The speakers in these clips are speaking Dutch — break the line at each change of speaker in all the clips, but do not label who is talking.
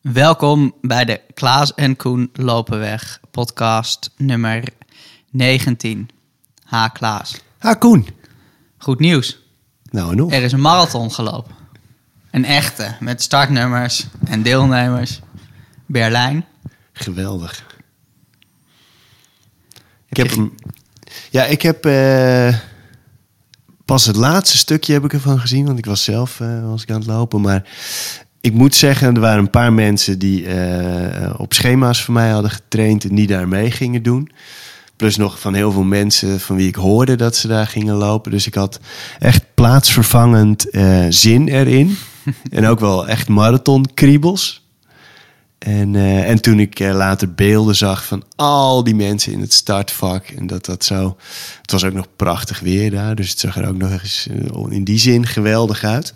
Welkom bij de Klaas en Koen Lopen Weg podcast nummer 19. Ha Klaas.
Ha Koen.
Goed nieuws.
Nou en.
Er is een marathon gelopen. Een echte, met startnummers en deelnemers. Berlijn.
Geweldig. Ik
Heb
hem. Ja, ik heb eh, pas het laatste stukje heb ik ervan gezien, want ik was zelf eh, was ik aan het lopen. Maar ik moet zeggen, er waren een paar mensen die eh, op schema's van mij hadden getraind en die daar mee gingen doen. Plus nog van heel veel mensen van wie ik hoorde dat ze daar gingen lopen. Dus ik had echt plaatsvervangend eh, zin erin. en ook wel echt marathonkriebels. En, eh, en toen ik eh, later beelden zag van al die mensen in het startvak. En dat dat zo. Het was ook nog prachtig weer daar. Dus het zag er ook nog eens eh, in die zin geweldig uit.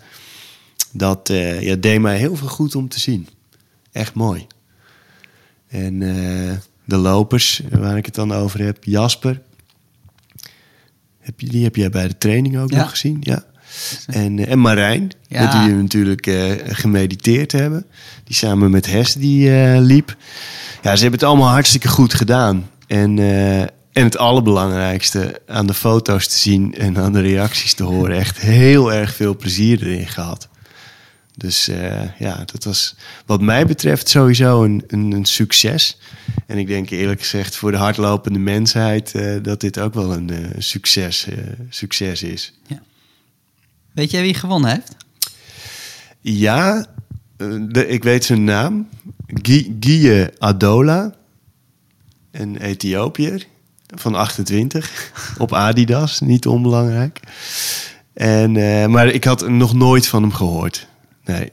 Dat eh, ja, deed mij heel veel goed om te zien. Echt mooi. En eh, de lopers waar ik het dan over heb. Jasper. Heb je, die heb jij bij de training ook
Ja.
nog gezien? Ja. En, eh, en Marijn,
Ja.
met wie we natuurlijk eh, gemediteerd hebben. Die samen met Hes die eh, liep. Ja, ze hebben het allemaal hartstikke goed gedaan. En, eh, en het allerbelangrijkste, aan de foto's te zien en aan de reacties te horen. Echt heel erg veel plezier erin gehad. Dus eh, ja, dat was wat mij betreft sowieso een, een, een succes. En ik denk eerlijk gezegd voor de hardlopende mensheid eh, dat dit ook wel een eh, succes, succes is.
Weet jij wie gewonnen heeft?
Ja, de, ik weet zijn naam. Guy Adola. Een Ethiopiër van 28. Op Adidas, niet onbelangrijk. En, maar ik had nog nooit van hem gehoord. Nee.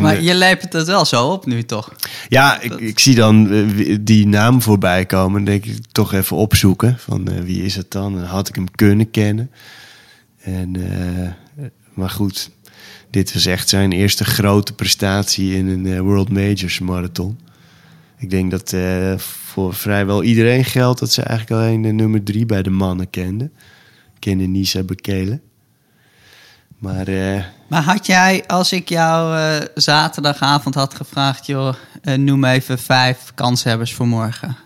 Maar je lepelt het wel zo op nu toch?
ja, ik, ik zie dan eh, die naam voorbij komen. Dan denk ik toch even opzoeken. Van eh, wie is het dan? En had ik hem kunnen kennen. En, eh, maar goed, dit was echt zijn eerste grote prestatie in een World Majors marathon. Ik denk dat voor vrijwel iedereen geldt dat ze eigenlijk alleen de nummer drie bij de mannen kenden. Kende Nisa Bekele. Maar
Maar had jij, als ik jou eh, zaterdagavond had gevraagd, joh, eh, noem even vijf kanshebbers voor morgen.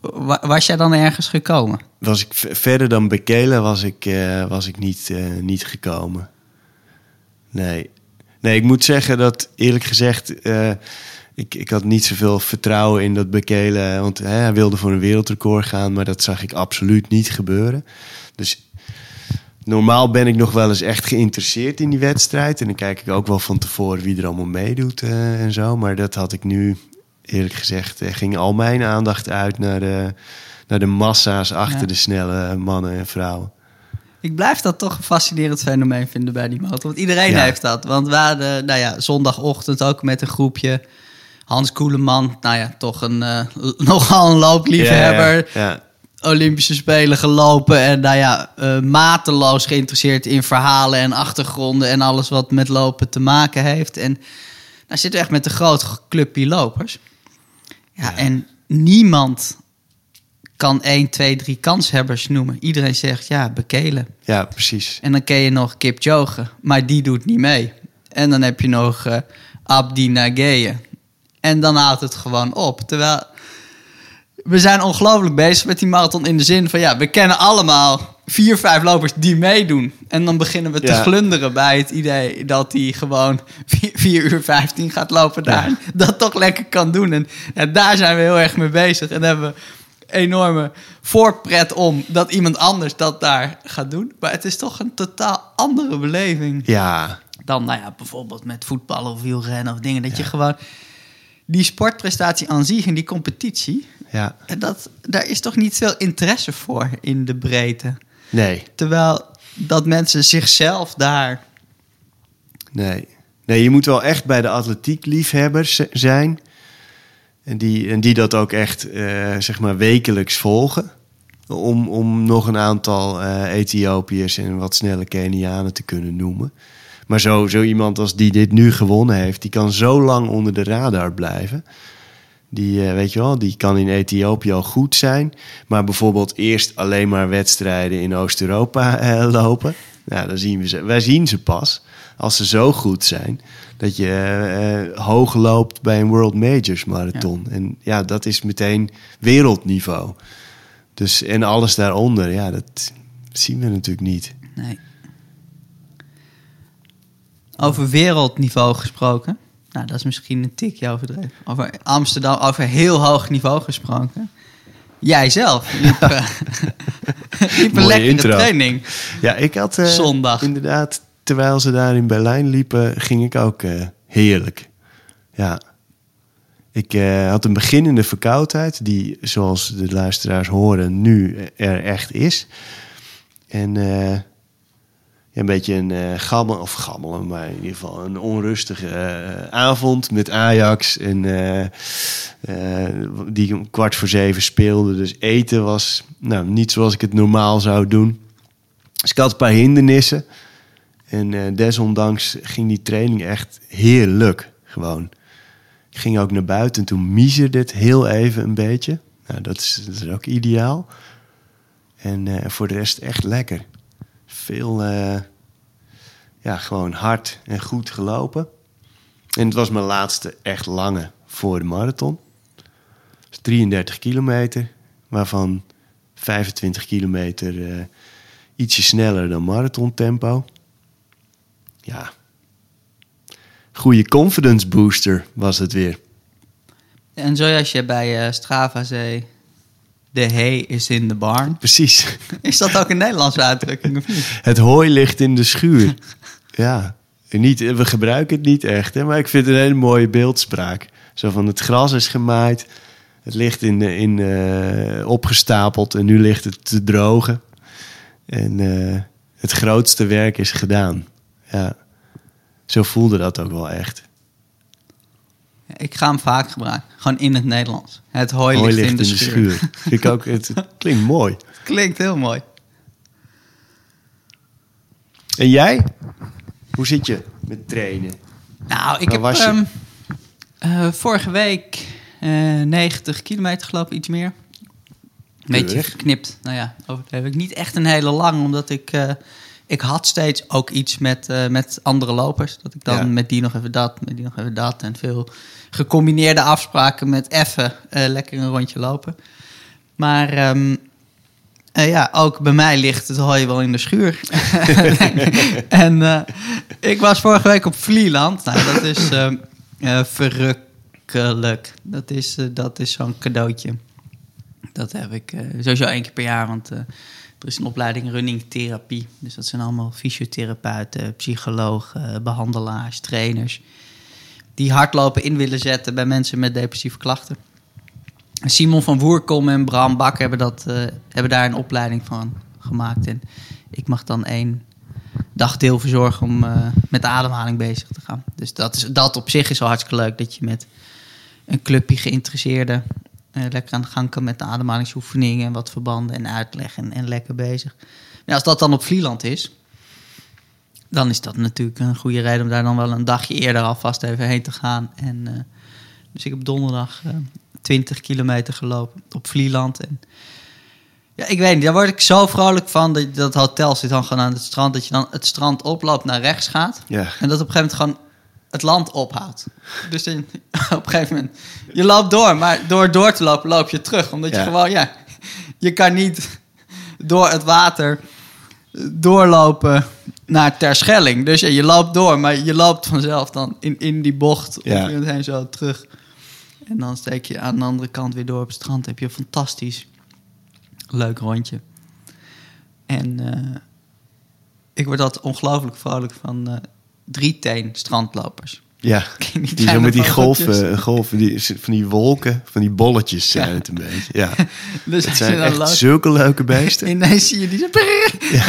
Wa- was jij dan ergens gekomen?
was ik verder dan Bekele was ik, eh, was ik niet, niet gekomen. Nee. Nee, ik moet zeggen dat eerlijk gezegd, ik, ik had niet zoveel vertrouwen in dat Bekele, want hè, hij wilde voor een wereldrecord gaan, maar dat zag ik absoluut niet gebeuren. Dus normaal ben ik nog wel eens echt geïnteresseerd in die wedstrijd en dan kijk ik ook wel van tevoren wie er allemaal meedoet eh, en zo, maar dat had ik nu eerlijk gezegd, eh, ging al mijn aandacht uit naar de, naar de massa's achter
Ja.
de snelle mannen en vrouwen.
Ik blijf dat toch een fascinerend fenomeen vinden bij die motor. Want iedereen
Ja.
heeft dat. Want we hadden, nou ja, zondagochtend ook met een groepje. Hans Koeleman, nou ja, toch een, eh, nogal een loopliefhebber.
Ja.
Olympische Spelen gelopen. En nou ja, eh, mateloos geïnteresseerd in verhalen en achtergronden. En alles wat met lopen te maken heeft. En nou zitten we echt met een groot clubje lopers. Ja,
Ja.
en niemand kan 1, 2, 3 kanshebbers noemen. Iedereen zegt ja, bekelen.
Ja, precies.
En dan ken je nog Kip Joge, maar die doet niet mee. En dan heb je nog eh Abdi Nageye. En dan houdt het gewoon op. Terwijl we zijn ongelooflijk bezig met die marathon in de zin van... ja, we kennen allemaal vier, vijf lopers die meedoen. En dan beginnen we te
Ja.
glunderen bij het idee dat hij gewoon 4 uur 15 gaat lopen daar.
Ja.
Dat toch lekker kan doen. En ja, daar zijn we heel erg mee bezig. En hebben we enorme voorpret om dat iemand anders dat daar gaat doen. Maar het is toch een totaal andere beleving
Ja,
dan nou ja, bijvoorbeeld met voetballen of wielrennen of dingen. Dat je gewoon die sportprestatie aan zich en die competitie,
ja.
en dat, daar is toch niet veel interesse voor in de breedte.
Nee,
Terwijl dat mensen zichzelf daar.
nee. Nee, je moet wel echt bij de atletiekliefhebbers zijn. En die, en die dat ook echt, eh, zeg maar, wekelijks volgen. Om, om nog een aantal eh Ethiopiërs en wat snelle Kenianen te kunnen noemen. Maar zo, zo iemand als die dit nu gewonnen heeft, die kan zo lang onder de radar blijven. Die, eh, weet je wel, die kan in Ethiopië al goed zijn. Maar bijvoorbeeld eerst alleen maar wedstrijden in Oost-Europa eh, lopen. Nou, dan zien we ze. Wij zien ze pas als ze zo goed zijn, dat je eh, hoog loopt bij een World Majors marathon. En ja, dat is meteen wereldniveau. Dus en alles daaronder, ja, dat zien we natuurlijk niet.
Nee. Over wereldniveau gesproken. Nou, dat is misschien een tikje overdreven. Over Amsterdam, over heel hoog niveau gesproken. Jij zelf liep, eh, liep een lekkere
intro.
training.
Ja, ik had eh,
Zondag.
inderdaad, terwijl ze daar in Berlijn liepen, ging ik ook eh, heerlijk. Ja. Ik had een beginnende verkoudheid, die zoals de luisteraars horen nu er echt is. En een beetje een eh gammel, of gammelen, maar in ieder geval een onrustige eh, avond met Ajax. En eh, die om kwart voor zeven speelde. Dus eten was nou, niet zoals ik het normaal zou doen. Dus ik had een paar hindernissen. En desondanks ging die training echt heerlijk. Gewoon. Ik ging ook naar buiten en toen miezerde het heel even een beetje. Nou, dat is, dat is ook ideaal. En voor de rest echt lekker. Veel, eh, ja, gewoon hard en goed gelopen. En het was mijn laatste echt lange voor de marathon. Dus 33 kilometer, waarvan 25 kilometer eh, ietsje sneller dan marathontempo. Ja. Goede confidence booster was het weer.
En zoals je bij eh, Strava zei, de hay is in de barn.
Precies.
Is dat ook een Nederlandse uitdrukking of niet?
Het hooi ligt in de schuur. ja. Niet, we gebruiken het niet echt, hè, maar ik vind het een hele mooie beeldspraak. Zo van het gras is gemaaid, het ligt in, de- in, eh, opgestapeld en nu ligt het te drogen. En eh, het grootste werk is gedaan. Ja. Zo voelde dat ook wel echt.
Ik ga hem vaak gebruiken. Gewoon in het Nederlands. Het hooi,
Hooi
ligt, in de, schuur.
Vind ik ook, het, het klinkt mooi.
Klinkt heel mooi.
En jij? Hoe zit je met trainen?
Nou, ik
Waar
heb ehm, eh, vorige week eh 90 kilometer gelopen, iets meer. Een beetje geknipt. Nou ja, overdreven. ik. Niet echt een hele lang, omdat ik... eh, ik had steeds ook iets met, eh, met andere lopers. Dat ik dan
Ja.
met die nog even dat, met die nog even dat. En veel gecombineerde afspraken met even eh, lekker een rondje lopen. Maar ehm, eh, ja, ook bij mij ligt het hooi wel in de schuur. en ik was vorige week op Vlieland. Nou, dat is ehm, eh, verrukkelijk. Dat is, dat is zo'n cadeautje. Dat heb ik sowieso één keer per jaar, want er is een opleiding running therapie. Dus dat zijn allemaal fysiotherapeuten, psychologen, behandelaars, trainers. Die hardlopen in willen zetten bij mensen met depressieve klachten. Simon van Woerkom en Bram Bak hebben, dat, eh, hebben daar een opleiding van gemaakt. En ik mag dan één dagdeel verzorgen om eh, met de ademhaling bezig te gaan. Dus dat, is, dat op zich is al hartstikke leuk. Dat je met een clubje geïnteresseerden eh, lekker aan de gang kan met de ademhalingsoefeningen en wat verbanden en uitleg en, en lekker bezig. Als dat dan op Vlieland is, dan is dat natuurlijk een goede reden om daar dan wel een dagje eerder alvast even heen te gaan. En, eh, dus ik heb donderdag eh 20 kilometer gelopen op Vlieland. En ja, ik weet niet, daar word ik zo vrolijk van. Dat, dat hotel zit dan gewoon aan het strand. Dat je dan het strand oploopt, naar rechts gaat.
Ja.
En dat op een gegeven moment gewoon het land ophoudt. Dus dan, op een gegeven moment, je loopt door, maar door door te lopen, loop je terug. Omdat je gewoon, ja, je kan niet door het water doorlopen naar Terschelling. Dus ja, je loopt door, maar je loopt vanzelf dan in, in die bocht
Ja.
of je heen zo terug. En dan steek je aan de andere kant weer door op het strand. Heb je een fantastisch leuk rondje. En eh, ik word altijd ongelooflijk vrolijk van eh drieteen strandlopers.
Ja,
die
zo met die golven, golven die, van die wolken, van die bolletjes zijn
Ja.
het een beetje. Ja,
Dus
het zijn
dan
echt
loopt-
zulke leuke beesten.
Ineens zie je die zo...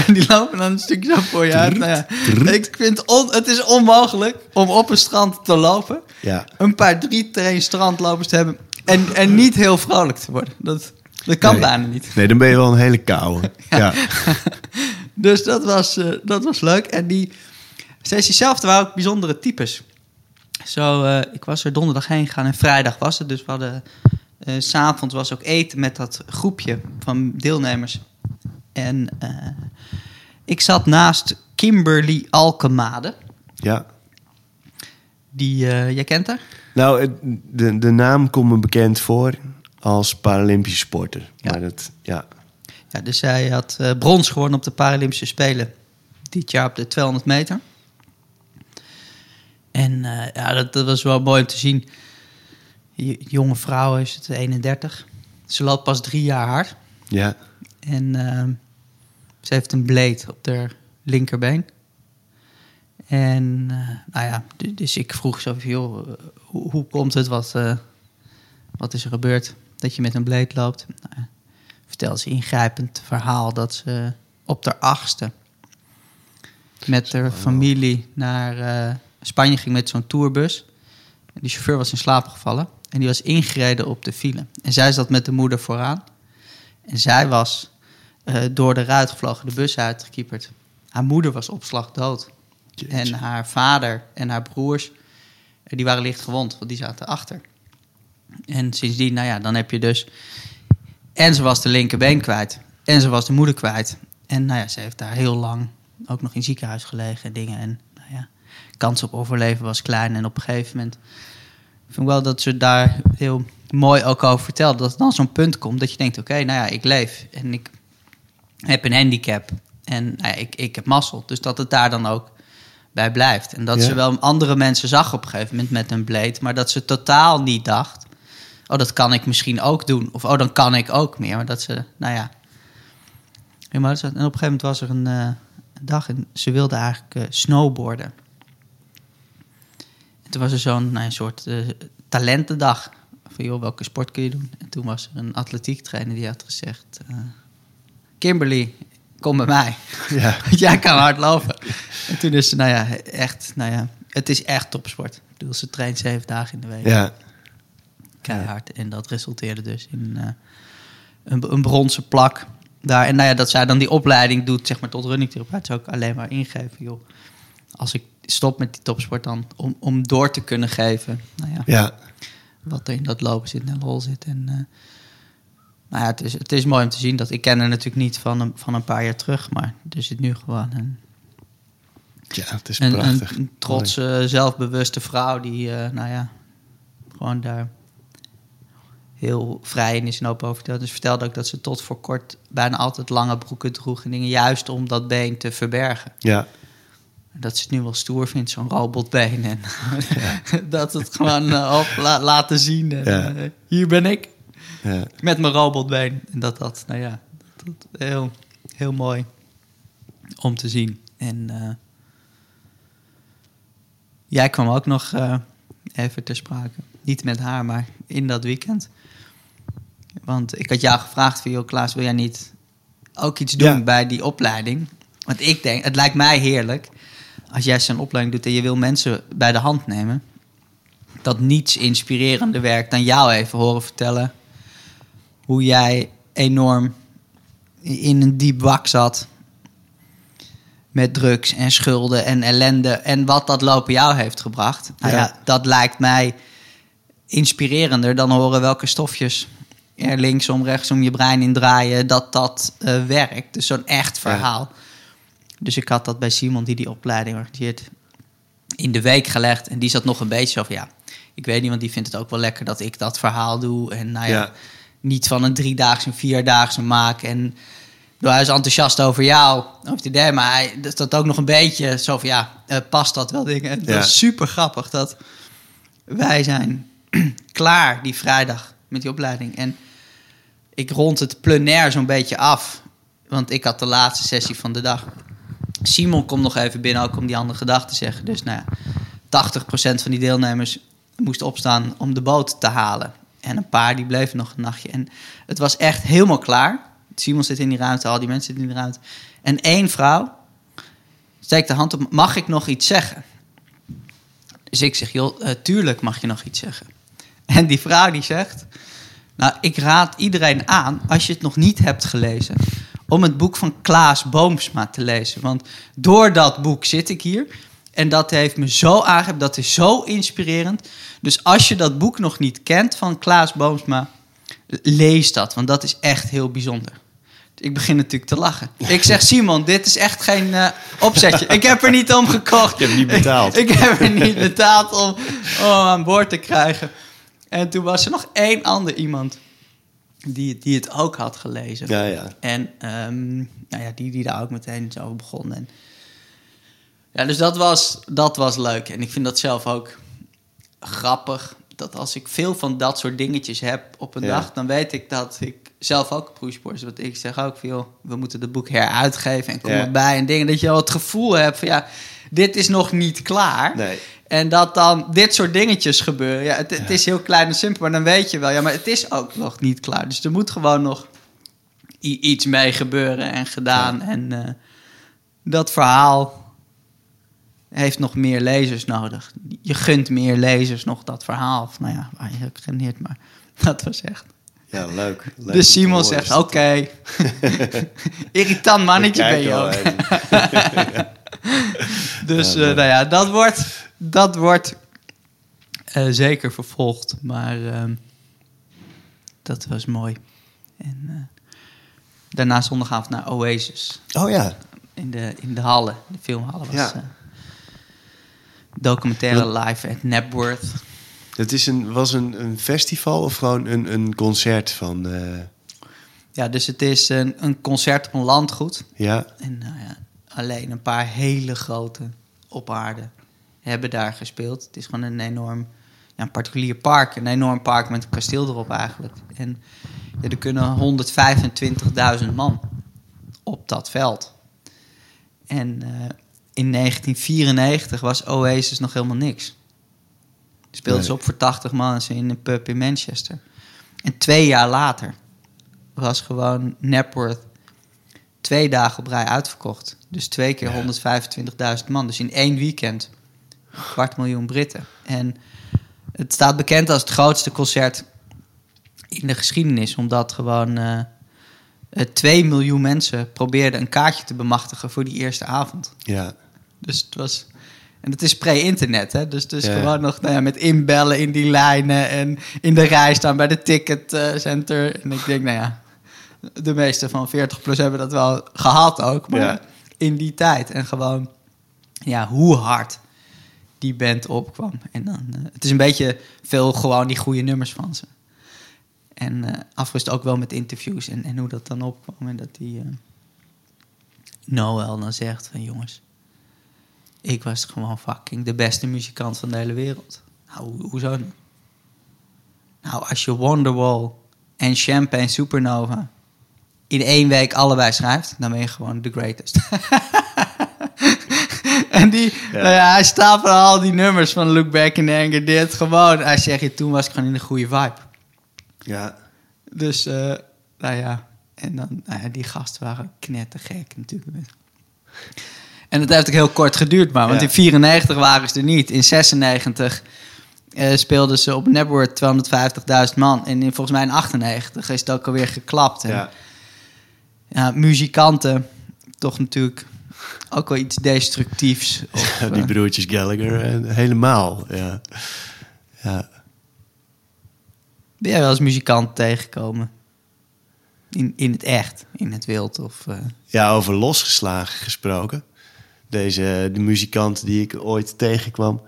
En die lopen dan een stukje zo voor je uit. Nou ja, ik vind on, het is onmogelijk om op een strand te lopen.
Ja,
Een paar drie train strandlopers te hebben. En, en niet heel vrolijk te worden. Dat, dat kan
Nee.
bijna niet.
nee, dan ben je wel een hele koude. Ja,
Dus dat was, eh, dat was leuk. En die, steeds diezelfde waren ook bijzondere types. Zo, eh, ik was er donderdag heen gegaan en vrijdag was het. Dus we hadden, s s'avonds was ook eten met dat groepje van deelnemers. En eh, ik zat naast Kimberly Alkemade.
Ja.
Die, jij kent haar?
Nou, de, de naam komt me bekend voor als Paralympische sporter.
Ja.
Maar dat, ja.
Ja, dus zij had brons gewonnen op de Paralympische Spelen. Dit jaar op de 200 meter. En eh, ja, dat, dat was wel mooi om te zien. J- jonge vrouw is het 31. Ze loopt pas drie jaar hard.
Ja.
En ehm, ze heeft een bleed op haar linkerbeen. En eh, nou ja, dus ik vroeg zo van, joh, hoe, hoe komt het? Wat, eh, wat is er gebeurd dat je met een bleed loopt? Nou, vertelde ze ingrijpend verhaal dat ze op de achtste met haar familie naar Spanje ging met zo'n tourbus. Die chauffeur was in slaap gevallen en die was ingereden op de file. En zij zat met de moeder vooraan. En zij was eh, door de ruit gevlogen, de bus uitgekieperd. Haar moeder was op slag dood.
Jeetje.
En haar vader en haar broers, eh, die waren licht gewond, want die zaten achter. En sindsdien, nou ja, dan heb je dus... En ze was de linkerbeen kwijt. En ze was de moeder kwijt. En nou ja, ze heeft daar heel lang ook nog in ziekenhuis gelegen en dingen. En kans op overleven was klein. En op een gegeven moment... Ik vind wel dat ze daar heel mooi ook over vertelt. Dat er dan zo'n punt komt dat je denkt... Oké, nou ja, ik leef en ik heb een handicap. En nou ja, ik, ik heb mazzel. Dus dat het daar dan ook bij blijft. En dat
Ja.
ze wel andere mensen zag op een gegeven moment met een bleed. Maar dat ze totaal niet dacht... Oh, dat kan ik misschien ook doen. Of oh, dan kan ik ook meer. Maar dat ze, nou ja... En op een gegeven moment was er een, eh, dag en ze wilde eigenlijk eh, snowboarden. En toen was er zo'n nou, een soort eh, talentendag. Van joh, welke sport kun je doen? En toen was er een atletiektrainer die had gezegd... eh, Kimberly, kom bij mij.
Ja.
Want jij kan hard lopen. En toen is ze, nou ja, echt, nou ja, het is echt topsport. Ik bedoel, ze traint zeven dagen in de week.
Ja.
Keihard. En dat resulteerde dus in eh, een, een bronzen plak daar. En nou ja, dat zij dan die opleiding doet, zeg maar, tot runningtherapeut, zou ik alleen maar ingeven, joh. Als ik stop met die topsport dan, om, om door te kunnen geven, nou ja,
Ja.
wat er in dat lopen zit en lol zit. En, eh, nou ja, het is, het is mooi om te zien dat ik ken haar natuurlijk niet van een, van een paar jaar terug, maar er zit nu gewoon een,
Ja, het is
een,
prachtig.
een, een trotse, zelfbewuste vrouw die, eh, nou ja, gewoon daar heel vrij in is en open over vertelt. Dus vertelde ook dat ze tot voor kort bijna altijd lange broeken droeg en dingen, juist om dat been te verbergen.
Ja.
Dat ze het nu wel stoer vindt, zo'n robotbeen. En dat het gewoon op la- laten zien. En,
Ja.
eh, hier ben ik,
Ja.
met mijn robotbeen. En dat dat, nou ja, dat, dat heel, heel mooi om te zien. En eh, jij kwam ook nog even ter sprake. Niet met haar, maar in dat weekend. Want ik had jou gevraagd van, joh Klaas, wil jij niet ook iets doen bij die opleiding? Want ik denk, het lijkt mij heerlijk als jij zo'n opleiding doet en je wil mensen bij de hand nemen. Dat niets inspirerender werkt dan jou even horen vertellen hoe jij enorm in een diep wak zat. Met drugs en schulden en ellende. En wat dat lopen jou heeft gebracht. Nou ja,
Ja.
dat lijkt mij inspirerender dan horen welke stofjes er linksom, rechtsom je brein in draaien. Dat dat eh, werkt. Dus zo'n echt verhaal. Dus ik had dat bij Simon, die die opleiding organiseert, in de week gelegd. En die zat nog een beetje zo van ja. Ik weet niet, want die vindt het ook wel lekker dat ik dat verhaal doe. En nou ja,
Ja.
niet van een driedaagse, een vierdaagse maak. En hij is enthousiast over jou, over het idee. Maar hij dat dat ook nog een beetje zo van ja, eh, past dat wel dingen. En
Ja.
Dat is super grappig dat wij zijn klaar die vrijdag met die opleiding. En ik rond het plenair zo'n beetje af. Want ik had de laatste sessie van de dag. Simon komt nog even binnen ook om die andere gedachten te zeggen. Dus nou ja, 80% van die deelnemers moest opstaan om de boot te halen. En een paar die bleven nog een nachtje. En het was echt helemaal klaar. Simon zit in die ruimte, al die mensen zitten in die ruimte. En één vrouw steekt de hand op. Mag ik nog iets zeggen? Dus ik zeg, joh, eh, tuurlijk mag je nog iets zeggen. En die vrouw die zegt... Nou, ik raad iedereen aan, als je het nog niet hebt gelezen... om het boek van Klaas Boomsma te lezen. Want door dat boek zit ik hier... En dat heeft me zo aangegeven, dat is zo inspirerend. Dus als je dat boek nog niet kent van Klaas Boomsma, lees dat. Want dat is echt heel bijzonder. Ik begin natuurlijk te lachen. Ik zeg, Simon, dit is echt geen eh, opzetje. Ik heb er niet om gekocht.
Ik heb niet betaald.
Ik, ik heb er niet betaald om, om aan boord te krijgen. En toen was er nog één ander iemand die, die het ook had gelezen.
Ja, ja.
En ehm, nou ja, die, die daar ook meteen zo begon. En, ja, dus dat was, dat was leuk. En ik vind dat zelf ook grappig. Dat als ik veel van dat soort dingetjes heb op een
Ja.
dag, dan weet ik dat ik zelf ook pushboards. Want ik zeg ook veel, we moeten het boek heruitgeven en kom
Ja.
erbij. En dingen dat je al het gevoel hebt van ja, dit is nog niet klaar.
Nee.
En dat dan dit soort dingetjes gebeuren. Ja, het, het is heel klein en simpel, maar dan weet je wel. Ja, maar het is ook nog niet klaar. Dus er moet gewoon nog iets mee gebeuren en gedaan. En eh, dat verhaal heeft nog meer lezers nodig. Je gunt meer lezers nog dat verhaal. Of nou ja, waar je geneerd, maar dat was echt.
Ja, leuk. leuk
dus Simon zegt, oké. Irritant mannetje ben je ook. Dus
Ja,
eh, nou ja, dat wordt, dat wordt eh, zeker vervolgd. Maar ehm, dat was mooi. En eh, daarna zondagavond naar Oasis.
Oh ja.
In de, in de hallen, de filmhallen. Was,
Ja.
eh, documentaire live at Napworth.
Het is een, was een, een festival of gewoon een, een concert van...
Ja, dus het is een, een concert op een landgoed.
ja,
En nou ja, alleen een paar hele grote op aarde hebben daar gespeeld. Het is gewoon een enorm, ja, een particulier park. Een enorm park met een kasteel erop eigenlijk. En ja, er kunnen 125.000 man op dat veld. En eh, in 1994 was Oasis nog helemaal niks. Speelden ze op voor 80 man in een pub in Manchester. En twee jaar later was gewoon Napworth twee dagen op rij uitverkocht. Dus twee keer 125.000 man. Dus in één weekend kwart miljoen Britten. En het staat bekend als het grootste concert in de geschiedenis. Omdat gewoon eh, eh, 2 miljoen mensen probeerden een kaartje te bemachtigen voor die eerste avond.
ja.
Dus het was... En het is pre-internet, hè? Dus, dus
Ja.
gewoon nog nou ja, met inbellen in die lijnen... en in de rij staan bij de ticketcenter. En ik denk, nou ja... de meeste van 40 plus hebben dat wel gehad ook. Maar
Ja.
in die tijd. En gewoon, ja, hoe hard die band opkwam. En dan, eh, het is een beetje veel gewoon die goede nummers van ze. En eh afgerust ook wel met interviews en, en hoe dat dan opkwam. En dat die eh, Noel dan zegt van jongens, ik was gewoon fucking de beste muzikant van de hele wereld. Nou, ho- hoezo dan? Nou, als je Wonderwall en Champagne Supernova in één week allebei schrijft, dan ben je gewoon the greatest. en die,
Ja.
nou ja, hij stapelde al die nummers van Look Back in Anger, dit gewoon. Hij zegt, je, toen was ik gewoon in een goede vibe.
Ja.
Dus, eh, nou ja, en dan, nou ja, die gasten waren knettergek natuurlijk. En het heeft ook heel kort geduurd, maar, want
Ja.
in 94 waren ze er niet. In 96 eh, speelden ze op Network 250.000 man. En in, volgens mij in 98 is het ook alweer geklapt. En,
Ja.
ja, muzikanten, toch natuurlijk ook wel iets destructiefs. Of,
Ja, die
eh,
broertjes Gallagher eh, helemaal. Ja. Ja.
ben jij wel eens muzikant tegengekomen? In, in het echt, in het wild? Of, eh,
ja, over losgeslagen gesproken. Deze de muzikant die ik ooit tegenkwam.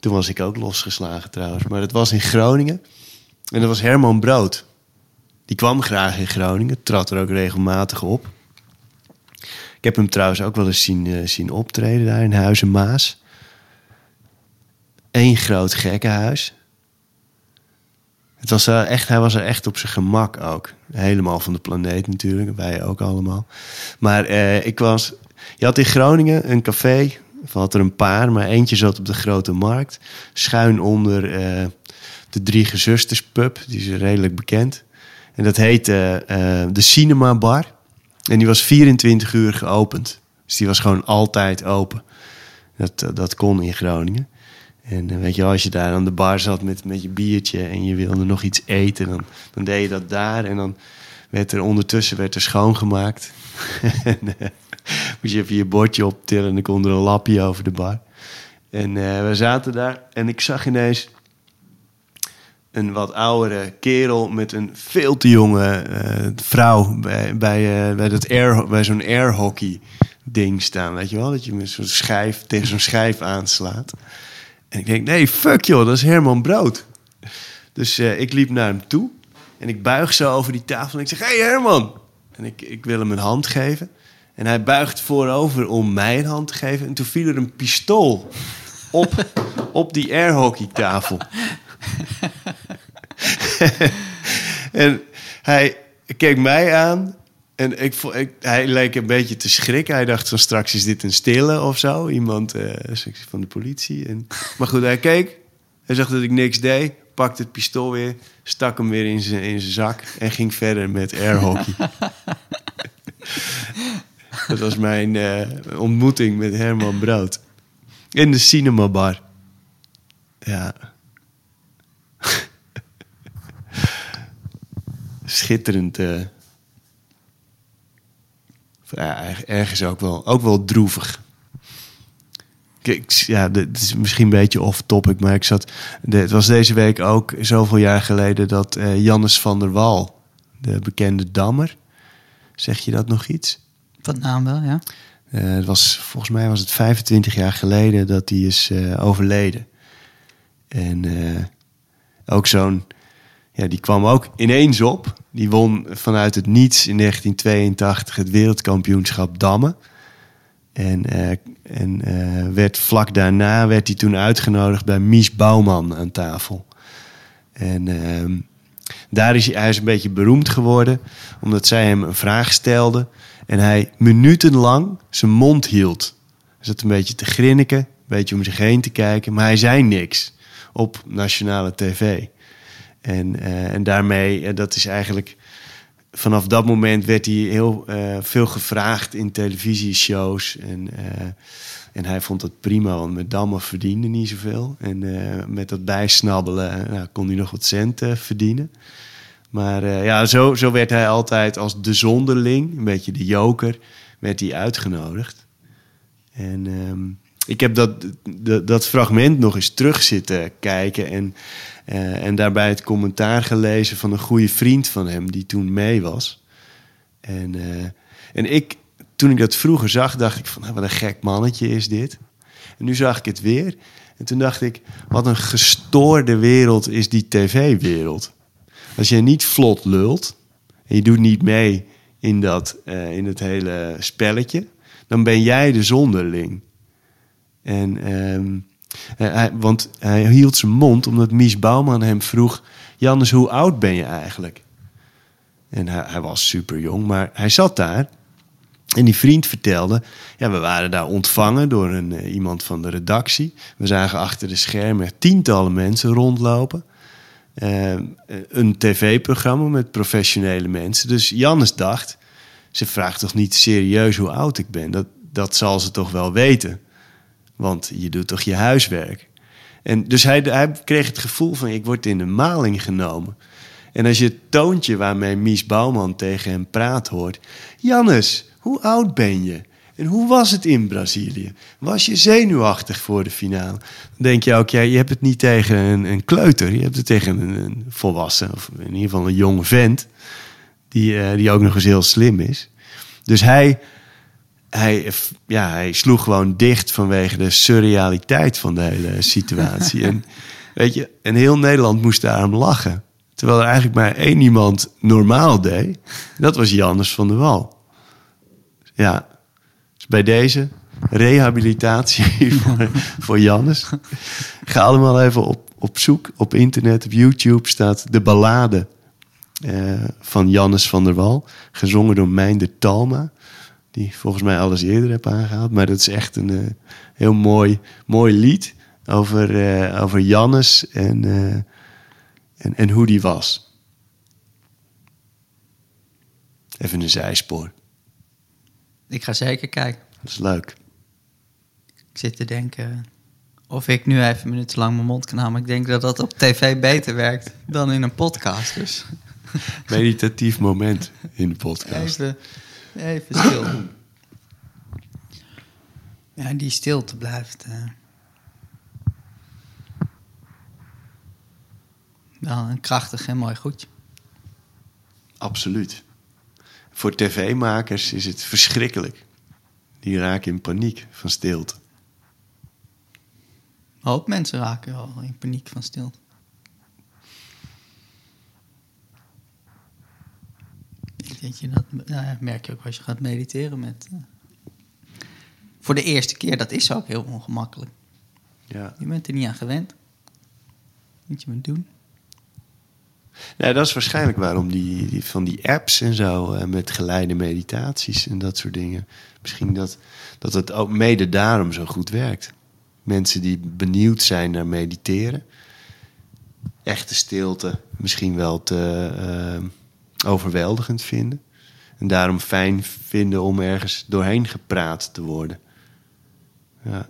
Toen was ik ook losgeslagen trouwens. Maar dat was in Groningen. En dat was Herman Brood. Die kwam graag in Groningen. Trad er ook regelmatig op. Ik heb hem trouwens ook wel eens zien, eh, zien optreden daar in Huizen Maas. Eén groot gekkenhuis. Het was echt, hij was er echt op zijn gemak ook. Helemaal van de planeet natuurlijk. Wij ook allemaal. Maar eh, ik was... Je had in Groningen een café. Of had er een paar, maar eentje zat op de Grote Markt. Schuin onder eh, de Drie Gezusters pub. Die is redelijk bekend. En dat heette de Cinema Bar. En die was 24 uur geopend. Dus die was gewoon altijd open. Dat, eh, dat kon in Groningen. En eh, weet je, als je daar aan de bar zat met, met je biertje en je wilde nog iets eten, dan, dan deed je dat daar. En dan werd er ondertussen werd er schoongemaakt. en, eh, moest je even je bordje optillen en dan kon er een lapje over de bar. En we zaten daar en ik zag ineens een wat oudere kerel met een veel te jonge eh, vrouw bij, bij, eh, bij, dat air, bij zo'n airhockey ding staan. Weet je wel? Dat je met zo'n schijf tegen zo'n schijf aanslaat. En ik denk, nee, fuck joh, dat is Herman Brood. Dus eh, ik liep naar hem toe en ik buig zo over die tafel en ik zeg, hey Herman! En ik, ik wil hem een hand geven. En hij buigt voorover om mij een hand te geven. En toen viel er een pistool op, op die airhockeytafel. en hij keek mij aan. En ik, ik, hij leek een beetje te schrikken. Hij dacht van straks is dit een stille of zo. Iemand eh, van de politie. En, maar goed, hij keek. Hij zag dat ik niks deed. Pakte het pistool weer. Stak hem weer in zijn, in zijn zak. En ging verder met airhockey. dat was mijn eh, ontmoeting met Herman Brood. In de cinemabar. Ja. Schitterend. eh. ja, ergens ook wel, ook wel droevig. Kijk, ja, dit is misschien een beetje off-topic, maar ik zat... de- het was deze week ook zoveel jaar geleden dat eh Jannes van der Wal, de bekende dammer... Zeg je dat nog iets?
Van naam wel, ja.
Eh, het was, volgens mij was het 25 jaar geleden dat hij is overleden. En ook zo'n... Ja, die kwam ook ineens op. Die won vanuit het niets in 1982 het wereldkampioenschap dammen. En, eh, en eh, werd vlak daarna werd hij toen uitgenodigd bij Mies Bouwman aan tafel. En ehm, daar is hij, is een beetje beroemd geworden, omdat zij hem een vraag stelde. En hij minutenlang zijn mond hield. Hij zat een beetje te grinniken, een beetje om zich heen te kijken, maar hij zei niks op nationale tv. En, eh, en daarmee, eh, dat is eigenlijk vanaf dat moment werd hij heel eh, veel gevraagd in televisieshows. En, en hij vond het prima, want met dammen verdiende niet zoveel. En met dat bijsnabbelen nou, kon hij nog wat cent eh, verdienen. Maar ja, zo, zo werd hij altijd als de zonderling, een beetje de joker, werd hij uitgenodigd. En ehm, ik heb dat, dat, dat fragment nog eens terug zitten kijken. En, eh, en daarbij het commentaar gelezen van een goede vriend van hem die toen mee was. En, eh, en ik, toen ik dat vroeger zag, dacht ik van nou, wat een gek mannetje is dit. En nu zag ik het weer. En toen dacht ik, wat een gestoorde wereld is die tv-wereld. Als je niet vlot lult en je doet niet mee in, dat, eh, in het hele spelletje, dan ben jij de zonderling. En, ehm, eh, hij, want hij hield zijn mond omdat Mies Bouwman hem vroeg: Jannes, hoe oud ben je eigenlijk? En hij, was super jong, maar hij zat daar. En die vriend vertelde: Ja, we waren daar ontvangen door een, eh, iemand van de redactie. We zagen achter de schermen tientallen mensen rondlopen. Eh, een tv-programma met professionele mensen. Dus Jannes dacht: Ze vraagt toch niet serieus hoe oud ik ben? Dat, dat zal ze toch wel weten. Want je doet toch je huiswerk. En dus hij, hij kreeg het gevoel van ik word in de maling genomen. En als je het toontje waarmee Mies Bouwman tegen hem praat hoort. Jannes, hoe oud ben je? En hoe was het in Brazilië? Was je zenuwachtig voor de finale? Dan denk je ook, ja, je hebt het niet tegen een, een kleuter. Je hebt het tegen een, een volwassen, of in ieder geval een jonge vent. Die, eh, die ook nog eens heel slim is. Dus hij, hij, ja, hij sloeg gewoon dicht vanwege de surrealiteit van de hele situatie. en, weet je, en heel Nederland moest daarom lachen. Terwijl er eigenlijk maar één iemand normaal deed. Dat was Jannes van der Wal. Ja, dus bij deze rehabilitatie voor, voor Jannes. Ga allemaal even op, op zoek op internet, op YouTube staat de ballade eh, van Jannes van der Wal. Gezongen door Meinder Talma die volgens mij alles eerder heb aangehaald. Maar dat is echt een eh, heel mooi, mooi lied over, eh, over Jannes en, eh, en, en hoe die was. Even een zijspoor.
Ik ga zeker kijken.
Dat is leuk.
Ik zit te denken of ik nu even minutenlang mijn mond kan houden. Maar ik denk dat dat op tv beter werkt dan in een podcast. Dus
Meditatief moment in de podcast.
even, even stil. Ja, die stilte blijft. eh, wel een krachtig en mooi goedje.
Absoluut. Voor tv-makers is het verschrikkelijk. Die raken in paniek van stilte.
Een hoop mensen raken wel in paniek van stilte. Denk je dat nou ja, merk je ook als je gaat mediteren met. eh, voor de eerste keer, dat is ook heel ongemakkelijk.
Ja.
Je bent er niet aan gewend. Moet je maar doen.
Nou, dat is waarschijnlijk waarom die, die van die apps en zo eh, met geleide meditaties en dat soort dingen. Misschien dat, dat het ook mede daarom zo goed werkt. Mensen die benieuwd zijn naar mediteren, echte stilte misschien wel te eh, overweldigend vinden. En daarom fijn vinden om ergens doorheen gepraat te worden. Ja.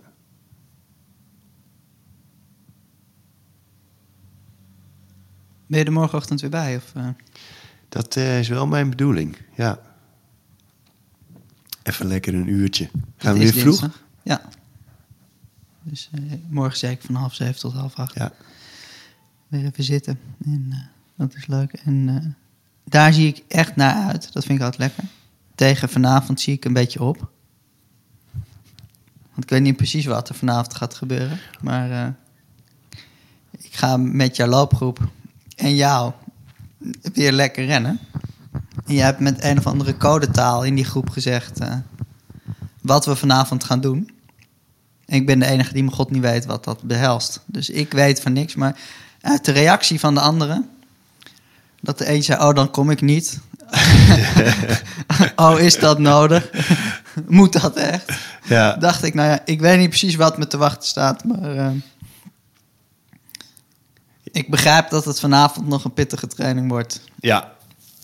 Ben je er morgenochtend weer bij? Of, eh?
Dat eh, is wel mijn bedoeling, ja. Even lekker een uurtje. Gaan we weer vroeg?
dinsdag. Ja. Dus eh, morgen zei ik van half zeven tot half acht.
Ja.
Weer even zitten. En dat is leuk. En daar zie ik echt naar uit. Dat vind ik altijd lekker. Tegen vanavond zie ik een beetje op. Want ik weet niet precies wat er vanavond gaat gebeuren. Maar eh, ik ga met jouw loopgroep en jou weer lekker rennen. En jij hebt met een of andere codetaal in die groep gezegd... eh, wat we vanavond gaan doen. En ik ben de enige die mijn god niet weet wat dat behelst. Dus ik weet van niks. Maar uit de reactie van de anderen... dat de een zei, oh, dan kom ik niet. oh, is dat nodig? Moet dat echt?
Ja.
Dacht ik, nou ja, ik weet niet precies wat me te wachten staat. Maar eh, ik begrijp dat het vanavond nog een pittige training wordt.
ja.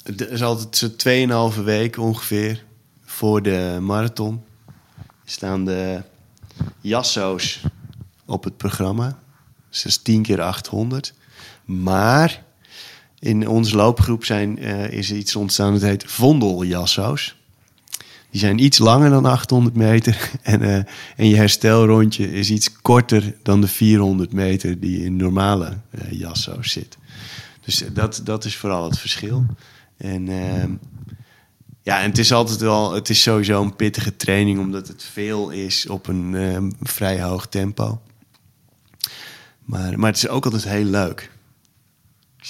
Het is altijd zo'n 2,5 week ongeveer voor de marathon. Staan de jasso's op het programma. Dus dat is 10 keer 800. Maar in onze loopgroep zijn, eh, is iets ontstaan dat heet vondeljasso's. Die zijn iets langer dan 800 meter. En, eh, en je herstelrondje is iets korter dan de 400 meter die in normale eh jasso's zit. Dus dat, dat is vooral het verschil. En ehm, ja, en het is altijd wel, het is sowieso een pittige training, omdat het veel is op een ehm, vrij hoog tempo. Maar, maar het is ook altijd heel leuk.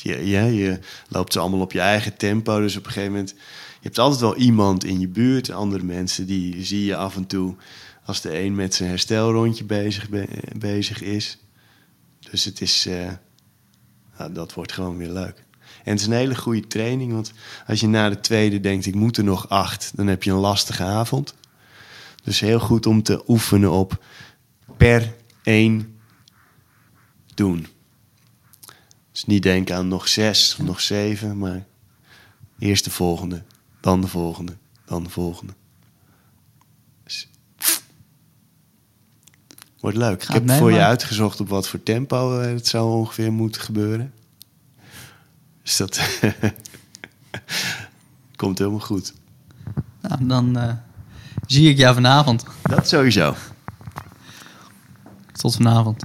Je, ja, je loopt ze allemaal op je eigen tempo. Dus op een gegeven moment, je hebt altijd wel iemand in je buurt, andere mensen, die zie je af en toe als de een met zijn herstelrondje bezig, be- bezig is. Dus het is, eh, nou, dat wordt gewoon weer leuk. En het is een hele goede training, want als je na de tweede denkt, ik moet er nog acht, dan heb je een lastige avond. Dus heel goed om te oefenen op per één doen. Dus niet denken aan nog zes of nog zeven, maar eerst de volgende, dan de volgende, dan de volgende. Dus, wordt leuk. Ik heb
mee,
voor je uitgezocht op wat voor tempo eh, het zou ongeveer moeten gebeuren. Dus dat komt helemaal goed.
Nou, dan eh, zie ik jou vanavond.
Dat sowieso.
Tot vanavond.